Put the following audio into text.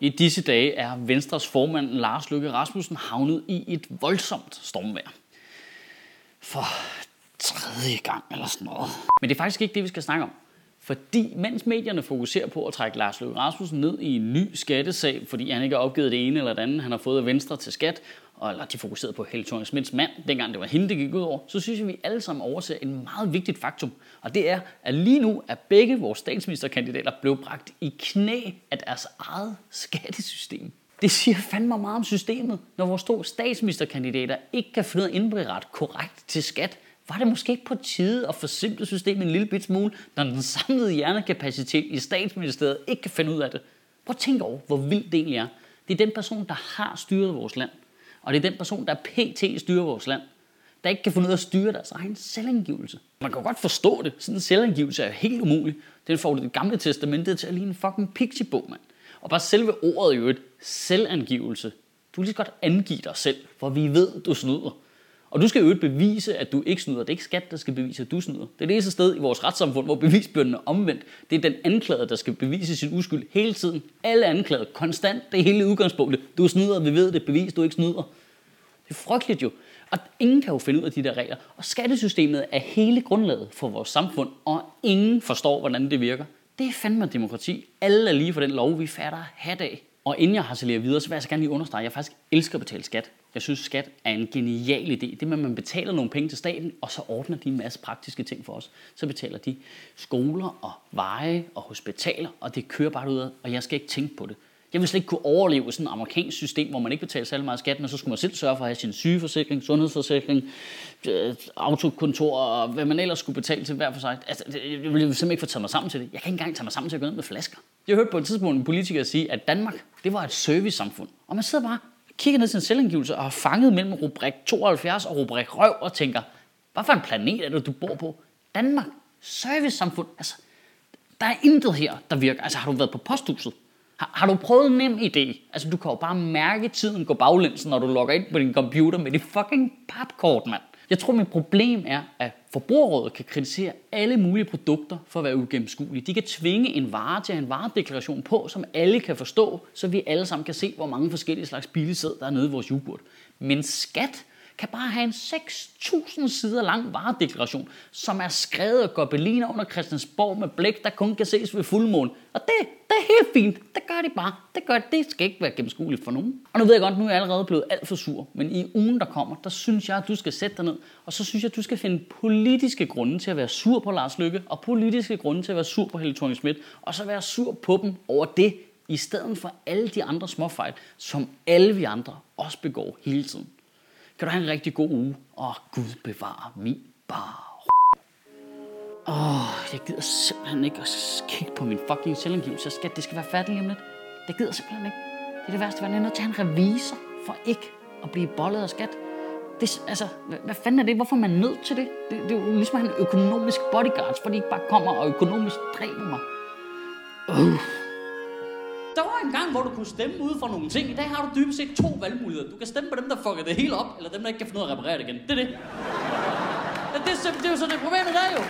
I disse dage er Venstres formand Lars Løkke Rasmussen havnet i et voldsomt stormvejr. For tredje gang eller sådan noget. Men det er faktisk ikke det, vi skal snakke om. Fordi mens medierne fokuserer på at trække Lars Løkke Rasmussen ned i en ny skattesag, fordi han ikke har opgivet det ene eller det andet, han har fået af Venstre til skat, og eller de fokuserede på Helle thorning Smiths mand, dengang det var hende, det gik ud over, så synes jeg, at vi alle sammen overser en meget vigtigt faktum. Og det er, at lige nu er begge vores statsministerkandidater blevet bragt i knæ af deres eget skattesystem. Det siger fandme meget om systemet, når vores to statsministerkandidater ikke kan finde indberet korrekt til skat, var det måske ikke på tide at forsimple systemet en lille bit smule, når den samlede hjernekapacitet i statsministeriet ikke kan finde ud af det? Prøv at tænke over, hvor vildt det egentlig er. Det er den person, der har styret vores land. Og det er den person, der pt. styrer vores land, der ikke kan finde ud af at styre deres egen selvangivelse. Man kan godt forstå det. Sådan en selvangivelse er helt umulig. Den får du det gamle testamentet til at ligne en fucking pixiebog, mand. Og bare selve ordet jo et selvangivelse. Du kan lige så godt angive dig selv, for vi ved, du snyder. Og du skal jo bevise, at du ikke snyder. Det er ikke skat, der skal bevise, at du snyder. Det er det eneste sted i vores retssamfund, hvor bevisbyrden er omvendt. Det er den anklagede, der skal bevise sin uskyld hele tiden. Alle anklagede, konstant, det er hele udgangspunktet. Du snyder, vi ved det, bevis, du ikke snyder. Det er frygteligt jo. Og ingen kan jo finde ud af de der regler. Og skattesystemet er hele grundlaget for vores samfund, og ingen forstår, hvordan det virker. Det er fandme demokrati. Alle er lige for den lov, vi fatter hat af. Og inden jeg har harcelerer videre, så vil jeg så gerne lige understrege, at jeg faktisk elsker at betale skat. Jeg synes, skat er en genial idé. Det med, at man betaler nogle penge til staten, og så ordner de en masse praktiske ting for os. Så betaler de skoler og veje og hospitaler, og det kører bare ud af, og jeg skal ikke tænke på det. Jeg vil slet ikke kunne overleve sådan et amerikansk system, hvor man ikke betaler særlig meget skat, men så skulle man selv sørge for at have sin sygeforsikring, sundhedsforsikring, øh, autokontor og hvad man ellers skulle betale til hver for sig. Altså, jeg ville simpelthen ikke få taget mig sammen til det. Jeg kan ikke engang tage mig sammen til at gå ned med flasker. Jeg hørte på et tidspunkt en politiker sige, at Danmark, det var et servicesamfund. Og man sidder bare kigger ned til sin selvangivelse og har fanget mellem rubrik 72 og rubrik røv og tænker, hvad for en planet er det, du bor på? Danmark, servicesamfund, altså, der er intet her, der virker. Altså, har du været på posthuset? Har, har du prøvet nem idé? Altså, du kan jo bare mærke tiden gå baglæns, når du logger ind på din computer med det fucking papkort, mand. Jeg tror, mit problem er, at Forbrugerrådet kan kritisere alle mulige produkter for at være ugennemskuelige. De kan tvinge en vare til at have en varedeklaration på, som alle kan forstå, så vi alle sammen kan se, hvor mange forskellige slags billigsæd, der er nede i vores yoghurt. Men skat kan bare have en 6.000 sider lang varedeklaration, som er skrevet af gobeliner under Christiansborg med blæk, der kun kan ses ved fuldmåne. Og det, det er helt fint. Det gør de bare. Det gør det. skal ikke være gennemskueligt for nogen. Og nu ved jeg godt, nu er jeg allerede blevet alt for sur. Men i ugen, der kommer, der synes jeg, at du skal sætte dig ned. Og så synes jeg, at du skal finde politiske grunde til at være sur på Lars Lykke, og politiske grunde til at være sur på Helle thorning Schmidt, og så være sur på dem over det, i stedet for alle de andre småfejl, som alle vi andre også begår hele tiden. Kan du have en rigtig god uge? Og Gud bevare min bar. Åh, oh, jeg gider simpelthen ikke at kigge på min fucking selvangivelse. Skat, det skal være færdigt lige om lidt. Det gider simpelthen ikke. Det er det værste, at jeg er nødt til at have en revisor for ikke at blive bollet af skat. Det, altså, hvad, hvad fanden er det? Hvorfor er man nødt til det? Det, det er jo ligesom at have en økonomisk bodyguard, fordi de ikke bare kommer og økonomisk dræber mig. Uh. Der var en gang, hvor du kunne stemme ud for nogle ting. I dag har du dybest set to valgmuligheder. Du kan stemme på dem, der fucker det hele op, eller dem, der ikke kan finde ud af at reparere det igen. Det er det. Ja, det, er, det er jo så det problemet der jo.